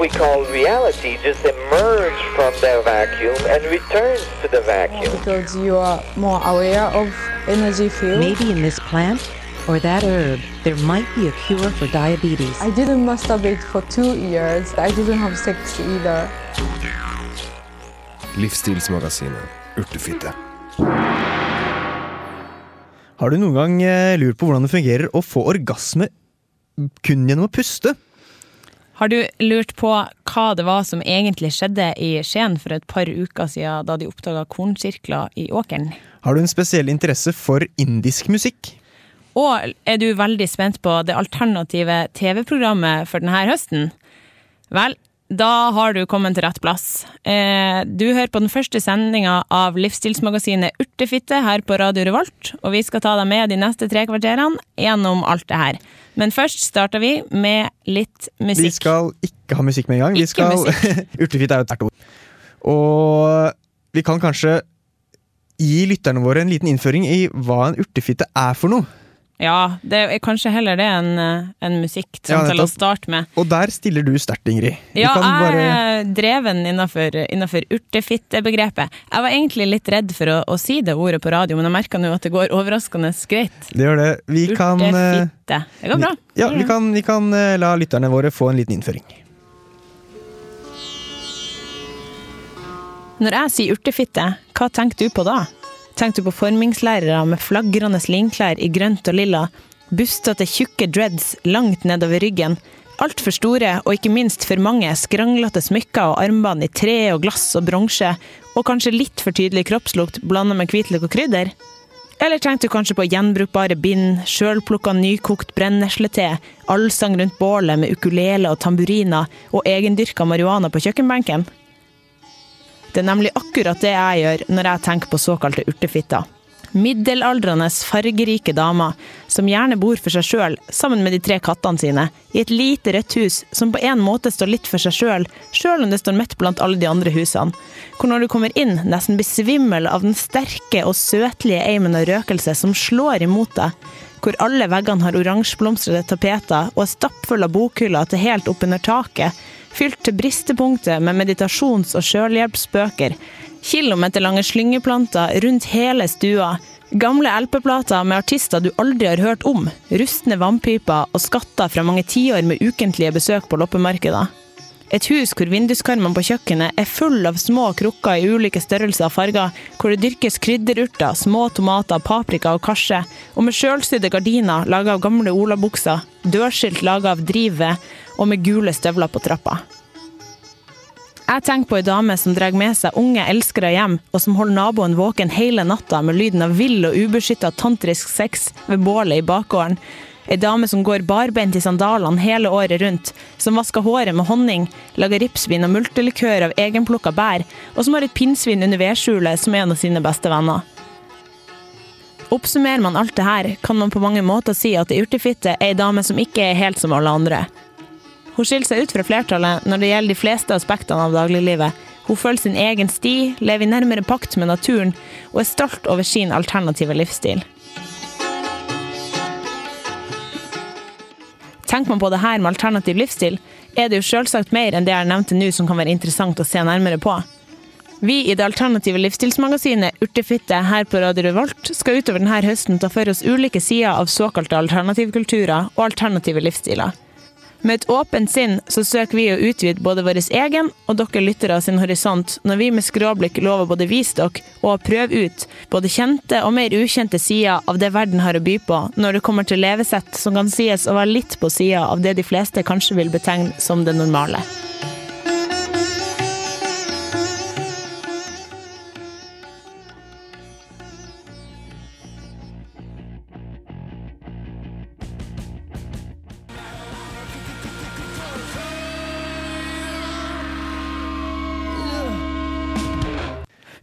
we call reality just emerge from their vacuum and returns to the vacuum. because you are more aware of energy field. Maybe in this plant or that herb, there might be a cure for diabetes. I didn't masturbate for two years. I didn't have sex either. Livsstilsmagasinet Urtefitte. Har du noen gang eh, lurt på hvordan det fungerer å få orgasme kun gjennom å puste? Har du lurt på hva det var som egentlig skjedde i Skien for et par uker siden, da de oppdaga kornsirkler i åkeren? Har du en spesiell interesse for indisk musikk? Og er du veldig spent på det alternative TV-programmet for denne høsten? Vel, da har du kommet til rett plass. Eh, du hører på den første sendinga av livsstilsmagasinet Urtefitte her på Radio Revolt, og vi skal ta deg med de neste tre kvarterene gjennom alt det her. Men først starter vi med litt musikk. Vi skal ikke ha musikk med en gang. Vi Ikke skal, Urtefitte er jo et ord. Og vi kan kanskje gi lytterne våre en liten innføring i hva en urtefitte er for noe. Ja, det er kanskje heller det enn eh, en musikk Ja, til å starte med. Og der stiller du sterkt, Ingrid. Du Ja, jeg bare- er dreven innenfor, innenfor urtefittebegrepet. Jeg var egentlig litt redd for å, å si det ordet på radio, men jeg merker nå at det går overraskende greit. Det gjør det. Vi kan eh, Urtefitte. Det går bra. Ja, vi kan, vi kan eh, la lytterne våre få en liten innføring. Når jeg sier urtefitte, hva tenker du på da? Tenker du på formingslærere med flagrende linklær i grønt og lilla, bustete tjukke dreads langt nedover ryggen, altfor store og ikke minst for mange skranglete smykker og armbånd i tre og glass og bronse, og kanskje litt for tydelig kroppslukt blanda med hvitløk og krydder? Eller tenkte du kanskje på gjenbrukbare bind, sjølplukka nykokt brenneslete, allsang rundt bålet med ukulele og tamburiner og egendyrka marihuana på kjøkkenbenken? Det er nemlig akkurat det jeg gjør når jeg tenker på såkalte urtefitter. Middelaldrende, fargerike damer som gjerne bor for seg sjøl sammen med de tre kattene sine, i et lite rødt hus som på en måte står litt for seg sjøl, sjøl om det står midt blant alle de andre husene. Hvor når du kommer inn, nesten blir svimmel av den sterke og søtlige eimen av røkelse som slår imot deg. Hvor alle veggene har oransjeblomstrede tapeter og er stappfulle av bokhyller til helt oppunder taket, fylt til bristepunktet med meditasjons- og sjølhjelpsbøker, kilometerlange slyngeplanter rundt hele stua, gamle LP-plater med artister du aldri har hørt om, rustne vannpiper og skatter fra mange tiår med ukentlige besøk på loppemarkeder. Et hus hvor vinduskarmene på kjøkkenet er full av små krukker i ulike størrelser og farger, hvor det dyrkes krydderurter, små tomater, paprika og karse, og med sjølsydde gardiner laga av gamle olabukser, dørskilt laga av drivved og med gule støvler på trappa. Jeg tenker på ei dame som drar med seg unge elskere hjem, og som holder naboen våken hele natta med lyden av vill og ubeskytta tantrisk sex ved bålet i bakgården. Ei dame som går barbent i sandalene hele året rundt, som vasker håret med honning, lager ripsvin og multelikør av egenplukka bær, og som har et pinnsvin under vedskjulet som en av sine beste venner. Oppsummerer man alt det her, kan man på mange måter si at ei urtefitte er ei dame som ikke er helt som alle andre. Hun skiller seg ut fra flertallet når det gjelder de fleste aspektene av dagliglivet. Hun følger sin egen sti, lever i nærmere pakt med naturen og er stolt over sin alternative livsstil. Tenker man på det her med alternativ livsstil, er det jo selvsagt mer enn det jeg nevnte nå som kan være interessant å se nærmere på. Vi i det alternative livsstilsmagasinet Urtefitte her på Radio Revolt skal utover denne høsten ta for oss ulike sider av såkalte alternativkulturer og alternative livsstiler. Med et åpent sinn så søker vi å utvide både vår egen og dere lyttere sin horisont når vi med skråblikk lover både vise dere og prøve ut både kjente og mer ukjente sider av det verden har å by på når det kommer til levesett som kan sies å være litt på sida av det de fleste kanskje vil betegne som det normale.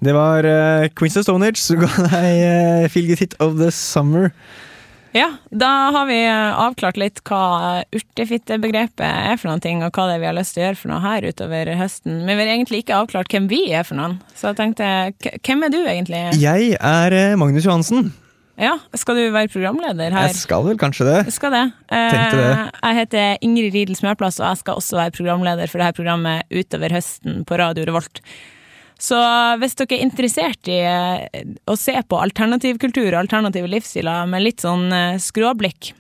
Det var uh, Queens of Stone Age som ga deg uh, Feel Good Hit of the Summer. Ja, da har vi eh, avklart litt hva urtefittebegrepet er for noen ting, og hva det er vi har lyst til å gjøre for noe her utover høsten. Men vi har egentlig ikke avklart hvem vi er for noen. Så jeg tenkte, hvem er du egentlig? Jeg er eh, Magnus Johansen. Ja, skal du være programleder her? Jeg skal vel kanskje det. Skal det. Tenkte det. Eh, Jeg heter Ingrid Riedel Smørplass, og jeg skal også være programleder for dette programmet utover høsten på Radio Revolt. Så hvis dere er interessert i eh, å se på alternativ kultur og alternative livsstiler med litt sånn eh, skråblikk,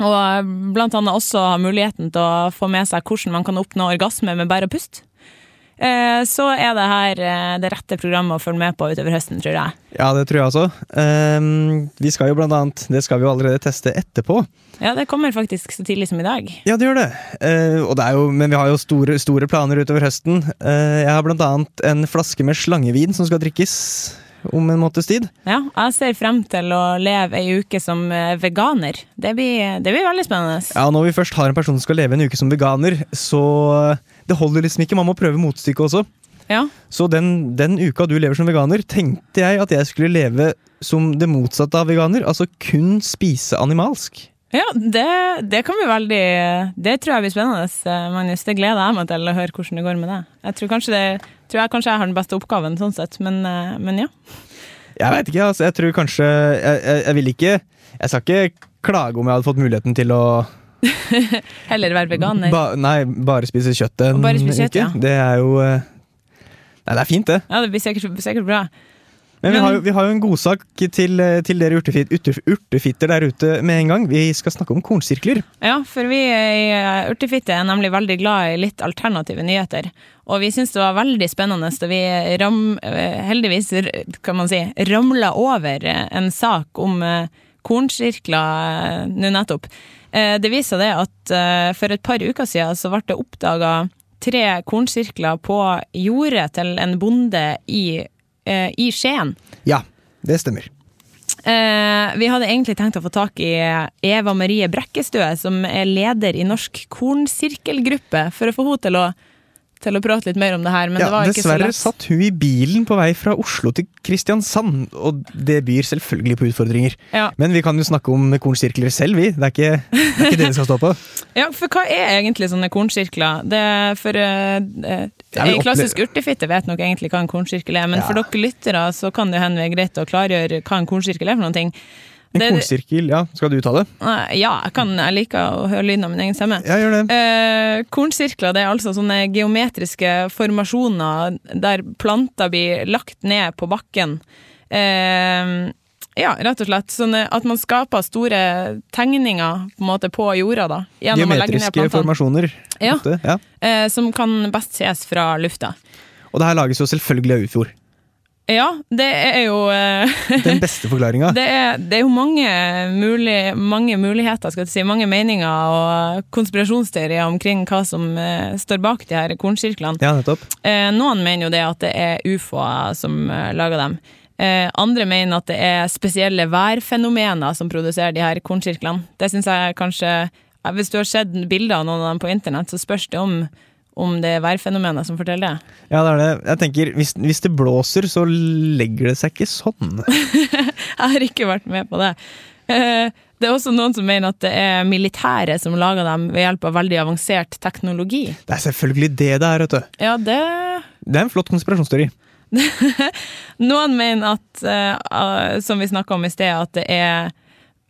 og blant annet også ha muligheten til å få med seg hvordan man kan oppnå orgasme med bare eh, så er det her eh, det rette programmet å følge med på utover høsten, tror jeg. Ja, det tror jeg også. Ehm, vi skal jo blant annet, det skal vi jo allerede teste etterpå. Ja, det kommer faktisk så tidlig som i dag. Ja, det gjør det. Eh, og det er jo, men vi har jo store, store planer utover høsten. Eh, jeg har blant annet en flaske med slangevin som skal drikkes om en måneds tid. Ja, jeg ser frem til å leve ei uke som eh, veganer. Det blir, det blir veldig spennende. Ja, Når vi først har en person som skal leve en uke som veganer, så det holder liksom ikke. Man må prøve motstykket også. Ja, Så den, den uka du lever som veganer, tenkte jeg at jeg skulle leve som det motsatte av veganer. Altså kun spise animalsk. ja det, det kan bli veldig Det tror jeg blir spennende, eh, Magnus. Det gleder jeg meg til å høre hvordan det går med det. Jeg tror kanskje, det, tror jeg, kanskje jeg har den beste oppgaven, sånn sett, men, eh, men ja. Jeg veit ikke, altså. Jeg tror kanskje jeg, jeg, jeg vil ikke Jeg skal ikke klage om jeg hadde fått muligheten til å Heller være veganer. ba, Nei, bare spise kjøtt bare kjøtt, uke. ja. Det er jo eh, Nei, det er fint, det. Ja, det blir sikkert, sikkert bra. Men vi har, jo, vi har jo en godsak til, eh, til dere urtefitter, urte, urtefitter der ute med en gang. Vi skal snakke om kornsirkler. Ja, for vi i eh, Urtefitte er nemlig veldig glad i litt alternative nyheter. Og vi syns det var veldig spennende da vi ram, heldigvis kan man si, ramla over en sak om kornsirkler nå nettopp. Eh, Det viser det at eh, for et par uker siden så ble det oppdaga tre kornsirkler på jordet til en bonde i, eh, i Skien. Ja, det stemmer. Eh, vi hadde egentlig tenkt å få tak i Eva Marie Brekkestø, som er leder i Norsk kornsirkelgruppe, for å få henne til å, til å prate litt mer om det her, men Ja, det var ikke så dessverre lett. satt hun i bilen på vei fra Oslo til Kristiansand, og det byr selvfølgelig på utfordringer. Ja. Men vi kan jo snakke om kornsirkler selv, vi. Det er ikke det, er ikke det vi skal stå på. ja, for hva er egentlig sånne kornsirkler? Det er for uh, eh, Ja, En klassisk urtefitte vet nok egentlig hva en kornsirkel er, men Ja. for dere lyttere så kan det hende det er greit å klargjøre hva en kornsirkel er for noen ting. En Det- kornsirkel, ja. Skal du ta det? Ja, jeg, kan, jeg liker å høre lyden av min egen stemme. Ja, gjør det. Eh, kornsirkler det er altså sånne geometriske formasjoner der planter blir lagt ned på bakken. Eh, ja, rett og slett. Sånn at man skaper store tegninger på, måte, på jorda. da, Geometriske formasjoner. Ja. ofte, ja. Eh, som kan best ses fra lufta. Og det her lages jo selvfølgelig av ufjord. Ja, det er jo eh, Den beste forklaringa. det, det er jo mange, mulig, mange muligheter, skal jeg si, mange meninger og konspirasjonsteorier omkring hva som eh, står bak de her kornsirklene. Ja, nettopp. Eh, noen mener jo det at det er ufoer som lager dem. Andre mener at det er spesielle værfenomener som produserer de her kornsirklene. Det syns jeg kanskje Hvis du har sett bilder av noen av dem på internett, så spørs det om, om det er værfenomenet som forteller det. Ja, det er det. Jeg tenker, hvis, hvis det blåser, så legger det seg ikke sånn. Jeg har ikke vært med på det. Eh, det er også noen som mener at det er militære som lager dem ved hjelp av veldig avansert teknologi. Det er selvfølgelig det det er, vet du. Ja, det Det er en flott konspirasjonsteori. Noen mener at, eh, som vi snakka om i sted, at det er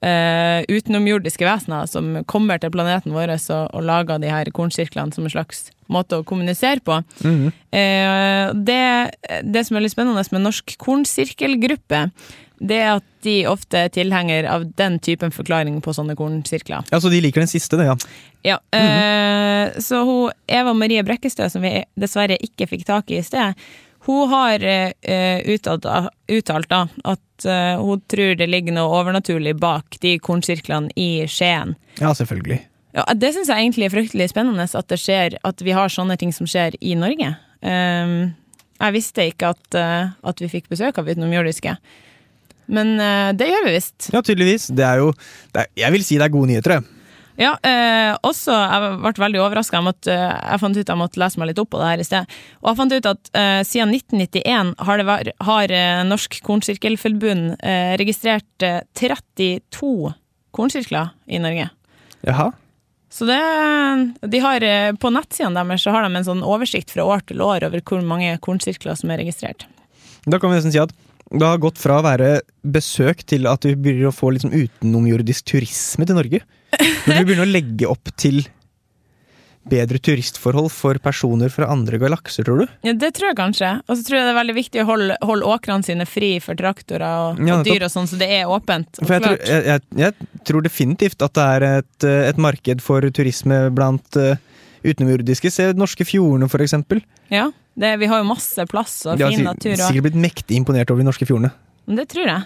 eh, utenomjordiske vesener som kommer til planeten vår og, og lager de her kornsirklene som en slags måte å kommunisere på. Mhm. Eh, det, det som er litt spennende med Norsk kornsirkelgruppe, det er at de ofte er tilhenger av den typen forklaring på sånne kornsirkler. Ja, Så de liker den siste, det, ja. Ja, eh, Så hun, Eva Marie Brekkestø, som vi dessverre ikke fikk tak i i sted, hun har eh, uttalt, uttalt da, at hun tror det ligger noe overnaturlig bak de kornsirklene i Skien. Ja, selvfølgelig. Ja, det syns jeg egentlig er fryktelig spennende, at, det skjer, at vi har sånne ting som skjer i Norge. Um, jeg visste ikke at, eh, at vi fikk besøk av utenomjordiske. Men eh, det gjør vi visst. Ja, tydeligvis. Det er jo det er, Jeg vil si det er gode nyheter, jeg. Ja, eh, også, jeg ble veldig overraska. Jeg, eh, jeg fant ut jeg måtte lese meg litt opp på det her i sted. Og jeg fant ut at eh, siden 1991 har, det vært, har Norsk Kornsirkelforbund eh, registrert eh, 32 kornsirkler i Norge. Jaha. Så det, de har, eh, På nettsidene deres så har de en sånn oversikt fra år til år over hvor mange kornsirkler som er registrert. Da kan vi nesten si at Det har gått fra å være besøk til at vi begynner å få sånn utenomjordisk turisme til Norge. Når vi begynner å legge opp til bedre turistforhold for personer fra andre galakser, tror du? Ja, det tror jeg kanskje. Og så tror jeg det er veldig viktig å holde, holde åkrene sine fri for traktorer og, Ja, og dyr og sånn, så det er åpent. jeg tror, jeg, jeg, tror definitivt at det er et, eh, et marked for turisme blant uh, utenomjordiske. Se norske fjordene, for eksempel. Ja, det, vi har jo masse plass og De fin natur. natur. har sikkert blitt mektig imponert over de norske fjordene. Det tror jeg.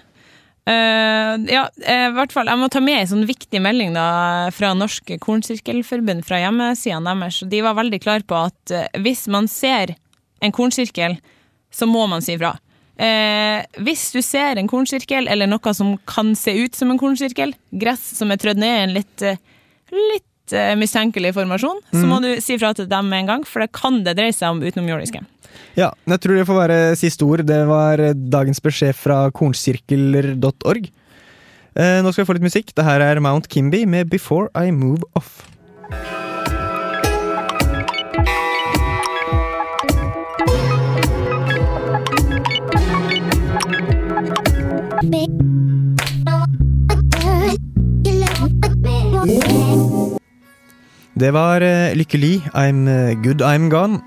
Eh, ja, eh, i hvert fall, jeg må ta med en sånn viktig melding da, fra Norsk Kornsirkelforbund fra hjemmesidene deres. De var veldig klare på at uh, hvis man ser en kornsirkel, så må man si fra. Uh, hvis du ser en kornsirkel, eller noe som kan se ut som en kornsirkel, gress som er trødd ned i en litt, eh, litt eh, mistenkelig formasjon, så må du si fra til dem med en gang, for det kan det dreie seg om utenomjordiske. Ja, jeg tror det får være siste ord. Det var eh, dagens beskjed fra kornsirkler.org. Eh, nå skal vi få litt musikk. Det her er Mount Kimby med Before I Move Off. Det var Lykkelig, I'm eh, Good I'm Gone.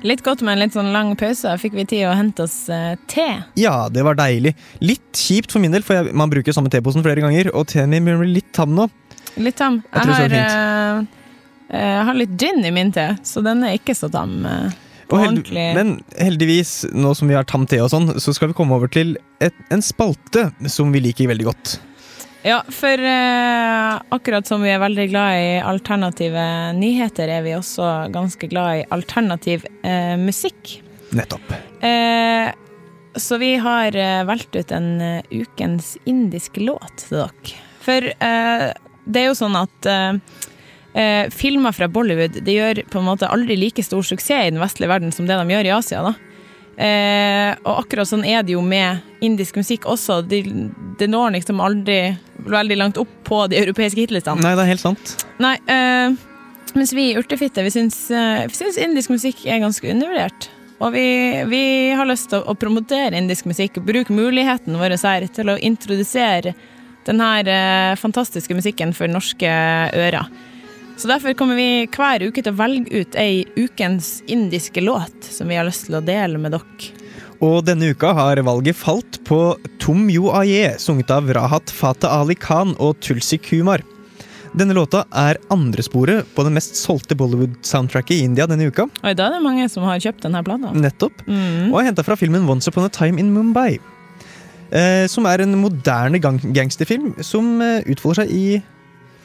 Litt godt med en litt sånn lang pause, fikk vi tid å hente oss eh, te. Ja, det var deilig. Litt kjipt for min del, for jeg, man bruker samme teposen flere ganger, og teen min blir litt tam nå. Litt tam. Jeg Jeg, har, eh, eh, jeg har litt gin i min te, så den er ikke så tam. eh, held, men heldigvis, nå som vi har tam te og sånn, så skal vi komme over til et, en spalte som vi liker veldig godt. Ja, for eh, akkurat som vi er veldig glad i alternative nyheter, er vi også ganske glad i alternativ eh, musikk. Nettopp. Eh, så vi har eh, valgt ut en eh, ukens indisk låt til dere. For eh, det er jo sånn at filmer fra Bollywood de gjør på en måte aldri like stor suksess i den vestlige verden som det de gjør i Asia. da. Eh, og akkurat sånn er det jo med indisk musikk også. Det de når liksom aldri veldig langt opp på de europeiske hitlistene. Nei, det er helt sant. Nei, eh, mens vi i Urtefitte vi syns, eh, vi syns indisk musikk er ganske undervurdert. Og vi, vi har lyst til å, å promotere indisk musikk og bruke muligheten vår her til å introdusere denne eh, fantastiske musikken for norske ører. Så derfor kommer vi hver uke til å velge ut ei ukens indiske låt som vi har lyst til å dele med dere. Og denne uka har valget falt på Tom Yo Aye, sunget av Rahat Fateh Ali Khan og Tulsi Kumar. Denne låta er andresporet på det mest solgte Bollywood-soundtracket i India denne uka. Og da er det mange som har kjøpt denne plata. Nettopp. Mm. Og er henta fra filmen Once Upon a Time in Mumbai. Eh, som er en moderne gang gangsterfilm som eh, utfolder seg i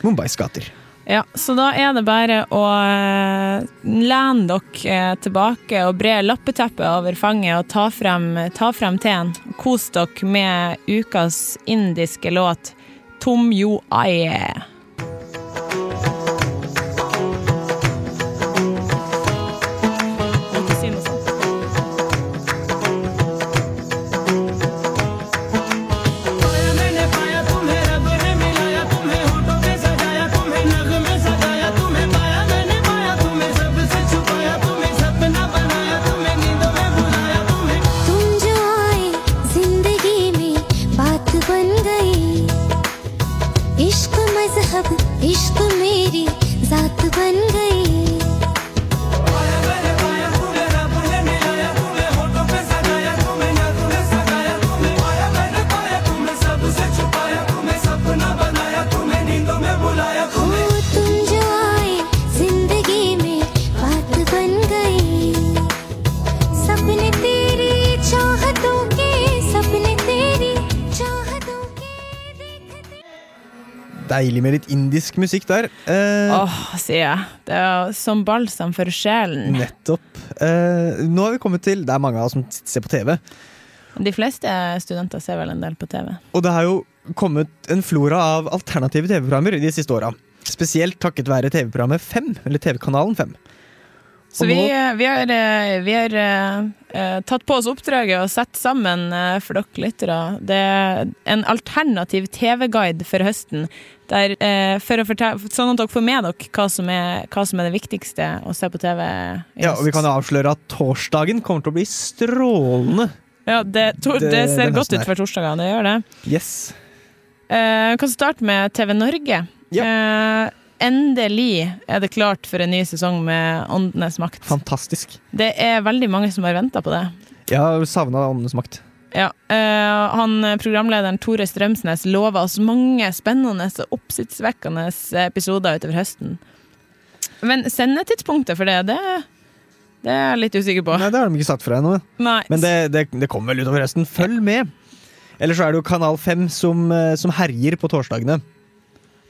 Mumbais gater. Ja, så da er det bare å eh, lene dere eh, tilbake og bre lappeteppet over fanget og ta frem, ta frem teen. Kos dere med ukas indiske låt Tom Yo Aye. Deilig med litt indisk musikk der. Eh, Åh, sier jeg. Det er som balsam for sjelen. Nettopp. Eh, nå har vi kommet til Det er mange av oss som ser på TV. De fleste studenter ser vel en del på TV. Og det har jo kommet en flora av alternative TV-programmer de siste åra. Spesielt takket være TV-programmet 5, eller TV-kanalen 5. Så vi, vi har, eh, vi har eh, tatt på oss oppdraget å sette sammen uh, for dere lyttere det er en alternativ TV-guide for høsten. Der, uh, for å fortelle, sånn at dere får med dere hva som er, hva som er det viktigste å se på TV i Ja, og Vi kan avsløre at torsdagen kommer til å bli strålende Ja, det, to, det, Det- ser godt ut for torsdagene. det gjør det. Yes. Vi kan starte med TV Norge. Eh, endelig er det klart for en ny sesong med Åndenes makt. Fantastisk. Det er veldig mange som har venta på det. Jeg har savna Åndenes makt. Ja, Uh, han, Programlederen Tore Strømsnes lover oss mange spennende og oppsiktsvekkende episoder utover høsten. Men sendetidspunktet for det, det, det er jeg litt usikker på. Nei, det har de ikke sagt for deg nå. Men det, det, det kommer vel utover høsten. Følg med! Eller så er det jo Kanal 5 som, eh, som herjer på torsdagene.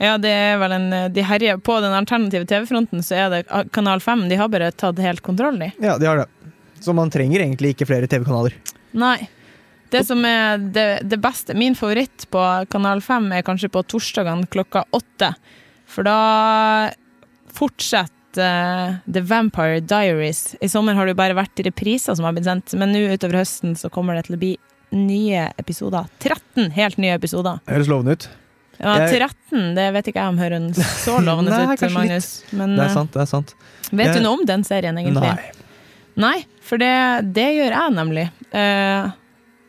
Ja, det er vel en de herjer På den alternative TV-fronten så er det Kanal 5. De har bare tatt helt kontroll i. Ja, de har det. Så man trenger egentlig ikke flere TV-kanaler. Nei. Det som er det, det beste Min favoritt på Kanal 5 er kanskje på torsdagene klokka åtte. For da fortsetter eh, The Vampire Diaries. I sommer har det jo bare vært repriser som har blitt sendt, men nå utover høsten så kommer det til å bli nye episoder. 13 helt nye episoder. Høres lovende ut. Ja, Jeg- 13, det vet ikke jeg om hører så lovende Nei, ut, Magnus. Men Det er eh, sant. det er sant vet du noe om den serien, egentlig? Nei. Nei, for det, det gjør jeg nemlig. Uh,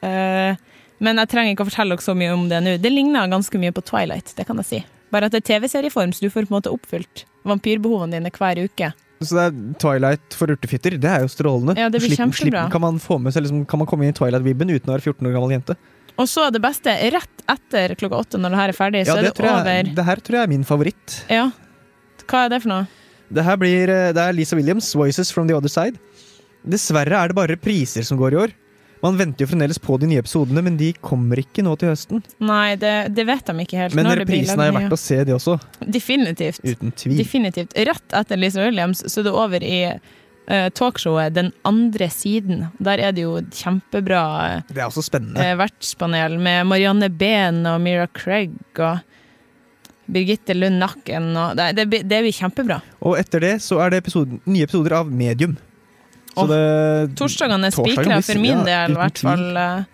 uh, men jeg trenger ikke å fortelle dere så mye om det nå. Det ligner ganske mye på Twilight, det kan jeg si. Bare at det er TV-serieform, så du får på en måte oppfylt vampyrbehovene dine hver uke. Så det er Twilight for urtefitter. Det er jo strålende. Ja, det blir Slipp- slipp- kan man få med seg liksom, Kan man komme inn i Twilight-vibben uten å være 14 år gammel jente? Og så det beste, rett etter klokka åtte når det her er ferdig, så er det, over. jeg, det her tror jeg er min favoritt. Ja. Hva er det for noe? Det her blir eh, Det er Lisa Williams, 'Voices from the Other Side'. Dessverre er det bare priser som går i år. Man venter jo fremdeles på de nye episodene, men de kommer ikke nå til høsten. Nei, det, det vet de ikke helt. Men reprisene det reprisen er jo verdt å se, de også. Definitivt. Uten tvil. Definitivt. Rett etter Lisa Williams så er det over i talkshowet Den andre siden. Der er det jo kjempebra Det er også spennende. eh, vertspanel med Marianne Behn og Mira Craig og Birgitte Lund Nakken. Og det, det, det blir kjempebra. Og etter det så er det episoden, nye episoder av Medium. Så det Torsdagene er spikra for min ja, del, i hvert fall. eh,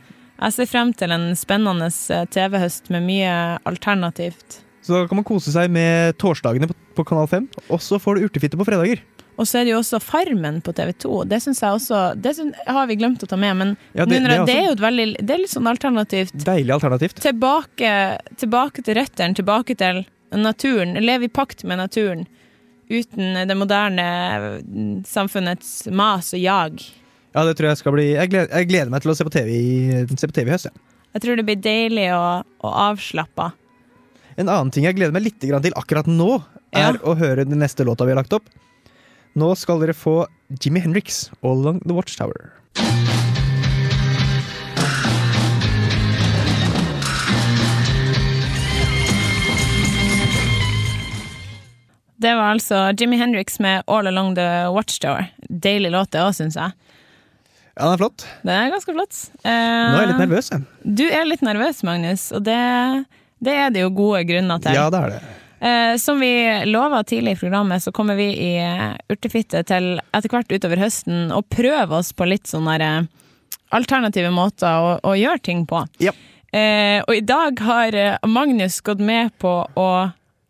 Jeg ser frem til en spennende eh, TV-høst med mye alternativt. Så da kan man kose seg med torsdagene på, på Kanal 5, og så får du urtefitte på fredager. Og så er det jo også Farmen på TV2. Det syns jeg også Det synes, har vi glemt å ta med, men Ja, det, det- det, det er er jo et veldig Det er litt sånn alternativt. Deilig alternativt. Tilbake, tilbake til røttene, tilbake til naturen. Leve i pakt med naturen. Uten det moderne mm, samfunnets mas og jag. Ja, det tror jeg skal bli Jeg gleder, jeg gleder meg til å se på TV i, se på TV i høst. Ja. Jeg tror det blir deilig og, og avslappa. En annen ting jeg gleder meg litt til akkurat nå, er Ja. å høre den neste låta vi har lagt opp. Nå skal dere få Jimmy Hendrix, All Along The Watchtower. Det var altså Jimmy Hendrix med All Along The Watchtower. Deilig låt, det òg, syns jeg. Ja, den er flott. Det er ganske flott. Nå er jeg litt nervøs. Jeg. Du er litt nervøs, Magnus, og det, det er det jo gode grunner til. Ja, det er det. Eh, som vi lova tidlig i programmet, så kommer vi i Urtefitte til etter hvert utover høsten å prøve oss på litt sånne der, eh, alternative måter å, å gjøre ting på. Ja. Eh, og i dag har eh, Magnus gått med på å,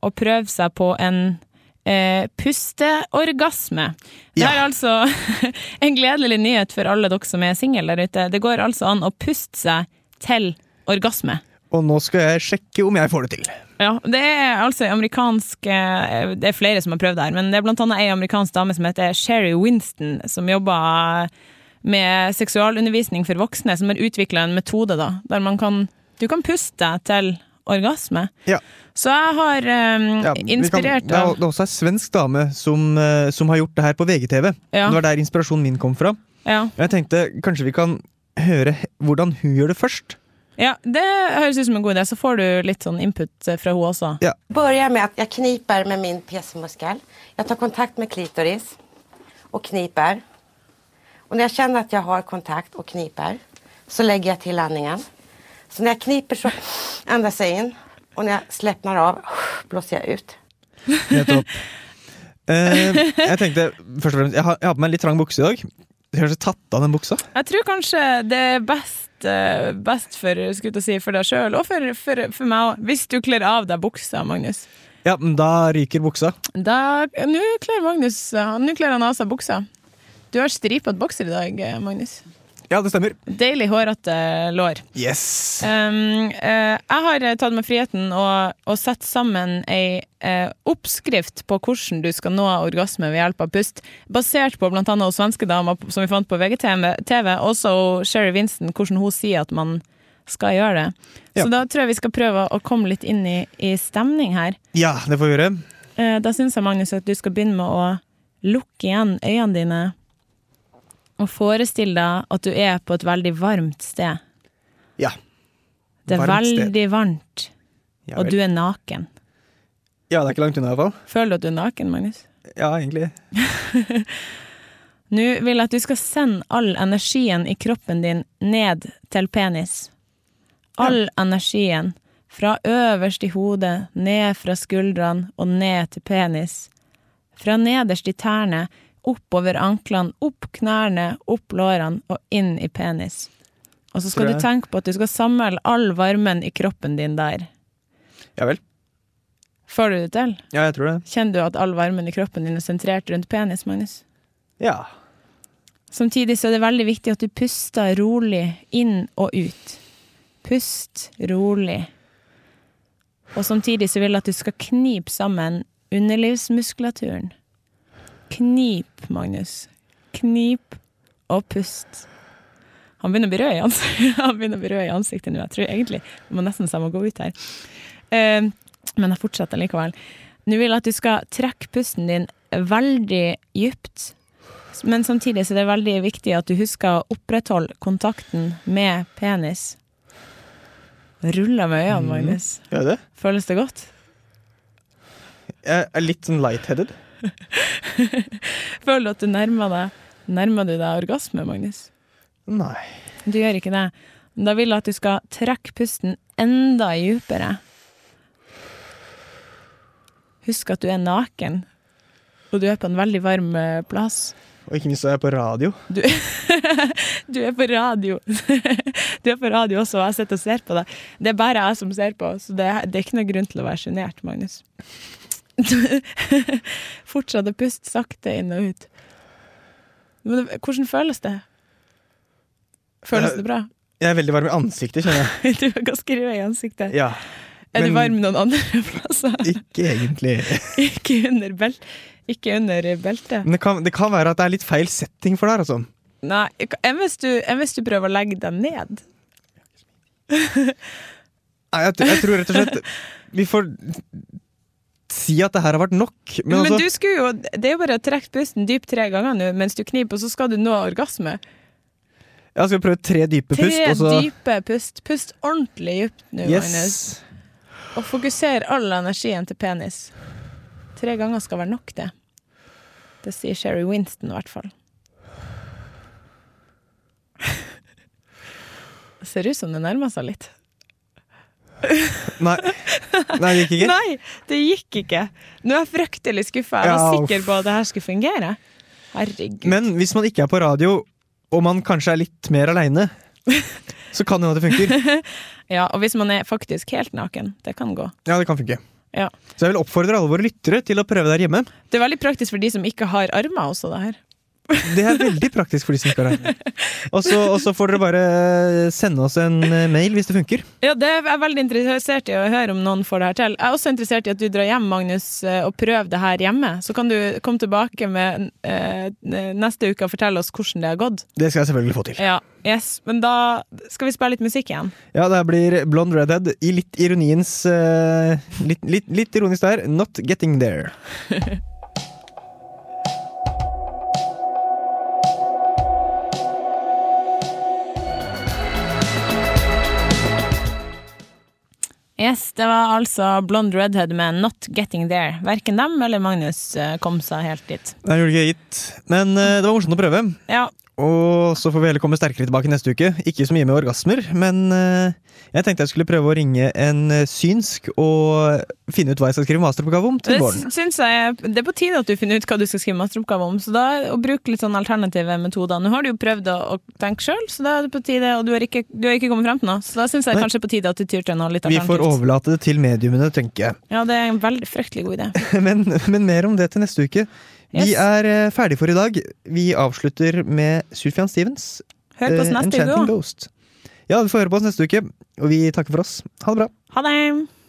å prøve seg på en eh, pusteorgasme. Det Ja. er altså en gledelig nyhet for alle dere som er single der ute. Det går altså an å puste seg til orgasme. Og nå skal jeg sjekke om jeg får det til. Ja, det er altså amerikansk eh, Det er flere som har prøvd det her, men det er blant annet ei amerikansk dame som heter Sherry Winston, som jobber med seksualundervisning for voksne, som har utvikla en metode da, der man kan Du kan puste til orgasme. Ja. Så jeg har um, Ja, inspirert kan- det, er, også ei svensk dame som, eh, som har gjort det her på VGTV. Ja. Det var der inspirasjonen min kom fra. ja. Jeg tenkte kanskje vi kan høre hvordan hun gjør det først. Ja, det høres ut som en god idé. Så får du litt sånn input eh, fra hun også. Börjar med at jeg kniper med min PC-muskel. Jeg tar kontakt med klitoris og kniper. Og når jeg kjenner at jeg har kontakt og kniper så legger jeg til andningen. Så når jeg kniper så andas jeg inn. Og når jeg slipper av blåser jeg ut. Nettopp. Eh, jeg tenkte først og fremst Jeg har, jeg har på meg en litt trang bukse i dag. Har kanskje tatt av den buksa. Jeg tror kanskje det er best, eh, best for, si, for deg sjøl, og for, for, for meg òg, hvis du kler av deg buksa, Magnus. Ja, men Da ryker buksa. Da, Nå kler Magnus eh, Nå kler han av seg buksa. Du har stripete bokser i dag, eh, Magnus. Ja, det stemmer. Deilig hårete lår. Yes. Um, uh, jeg har tatt meg friheten å, å sette sammen ei uh, oppskrift på hvordan du skal nå orgasme ved hjelp av pust, basert på blant annet svenske damer som vi fant på VGTV, også Sherry Winston, hvordan hun sier at man skal gjøre det. Ja. Så da tror jeg vi skal prøve å komme litt inn i, i stemning her. Ja, det får vi gjøre. Uh, da syns jeg, Magnus, at du skal begynne med å lukke igjen øynene dine og forestill deg at du er på et veldig varmt sted. Ja. Det er Varmt sted. veldig varmt, Ja, og vel. du er naken. ja, det er ikke langt unna, i hvert fall. Føler du at du er naken, Magnus? Ja, egentlig. Nå vil jeg at du skal sende all energien i kroppen din ned til penis. All energien. Fra øverst i hodet, ned fra skuldrene og ned til penis. Fra nederst i tærne, oppover anklene, opp knærne, opp lårene og inn i penis. Og så skal du tenke på at du skal samle all varmen i kroppen din der. Ja vel. Får du det til? Ja, jeg tror det. Kjenner du at all varmen i kroppen din er sentrert rundt penis, Magnus? Ja. Samtidig så er det veldig viktig at du puster rolig inn og ut. Pust rolig. Og samtidig så vil jeg at du skal knipe sammen underlivsmuskulaturen. Knip, Magnus. Knip og pust. Han begynner å bli rød i ansiktet, Han begynner å bli rød i ansiktet nå. Jeg tror egentlig det må nesten så jeg må gå ut her. Uh, men jeg fortsetter likevel. Nå vil jeg at du skal trekke pusten din veldig dypt. Men samtidig så er det veldig viktig at du husker å opprettholde kontakten med penis. Ruller med øynene, Magnus. Gjør det? Føles det godt? Jeg er litt sånn lightheaded. Føler du at du nærmer deg Nærmer du deg orgasme, Magnus? Nei. Du gjør ikke det. Da vil jeg at du skal trekke pusten enda dypere. Husk at du er naken, og du er på en veldig varm eh, plass. Og ikke minst er jeg på radio. Du, du er på radio. Du er på radio også, og jeg sitter og ser på deg. Det er bare jeg som ser på, så det, det er ikke noe grunn til å være sjenert, Magnus. Fortsatt å puste sakte inn og ut. Men hvordan føles det? Føles det bra? Jeg er veldig varm i ansiktet, kjenner jeg. Du er ganske rød i ansiktet. Ja. Er du varm noen andre plasser? Ikke egentlig. Ikke under, bel ikke under beltet? Men det kan, det kan være at det er litt feil setting for deg, altså. Nei, enn hvis, du- hvis du prøver å legge deg ned? Nei, jeg, jeg tror rett og slett vi får si at det her har vært nok. Men, Men, altså, du skulle jo, det er jo bare å trekke pusten dypt tre ganger nå mens du kniper, og så skal du nå orgasme. jeg skal prøve tre dype Tre pust, Tre så dype pust. Pust ordentlig dypt nå, yes. Agnes. Og fokuser all energien til penis. Tre ganger skal være nok, det. Det sier Sherry Winston, i hvert fall. Det ser ut som det nærmer seg litt. Nei. Nei, det gikk ikke. Nei, det gikk ikke. Nå er jeg fryktelig skuffa. Jeg var Ja, sikker på at det her skulle fungere. Herregud. Men hvis man ikke er på radio, og man kanskje er litt mer aleine, så kan det hende det funker. Ja, og hvis man er faktisk helt naken, det kan gå. Ja, det kan funke. Ja. Så jeg vil oppfordre alle våre lyttere til å prøve der hjemme. Det er veldig praktisk for de som ikke har armer også, det her. Det er veldig praktisk for de som ikke har det. Og så får dere bare sende oss en eh, mail hvis det funker. Ja, det er jeg veldig interessert i å høre om noen får det her til. Jeg er også interessert i at du drar hjem, Magnus, eh, og prøver det her hjemme. Så kan du komme tilbake med eh, neste uke og fortelle oss hvordan det har gått. Det skal jeg selvfølgelig få til. Ja, yes. Men da skal vi spille litt musikk igjen. Ja, det her blir Blond Redhead i litt ironiens eh, litt, litt, litt ironisk der. Not getting there. Yes, det var altså Blond Redhead med Not Getting There. Verken dem eller Magnus eh, kom seg helt dit. Det gjorde ikke gitt. Men eh, det var morsomt å prøve. Ja, Og så får vi heller komme sterkere tilbake neste uke. Ikke så mye med orgasmer, men eh, jeg tenkte jeg skulle prøve å ringe en eh, synsk og finne ut hva jeg skal skrive masteroppgave om til det våren. syns jeg Det er på tide at du finner ut hva du skal skrive masteroppgave om. Så da å bruke litt sånn alternative metoder. Nå har du jo prøvd å, å tenke sjøl, så da er det på tide, og du har ikke, du har ikke kommet frem til noe. Så da syns jeg Nei. kanskje på tide at du tyr til noe litt Vi får overlate det til mediumene, tenker jeg. Ja, det er en veldig fryktelig god idé. Men, men mer om det til neste uke. Vi er ferdige ferdig for i dag. Vi avslutter med Sufjan Stevens. Hør på oss eh, neste uke da. Ja, du får høre på oss neste uke, og vi takker for oss. Ha det bra. Ha det!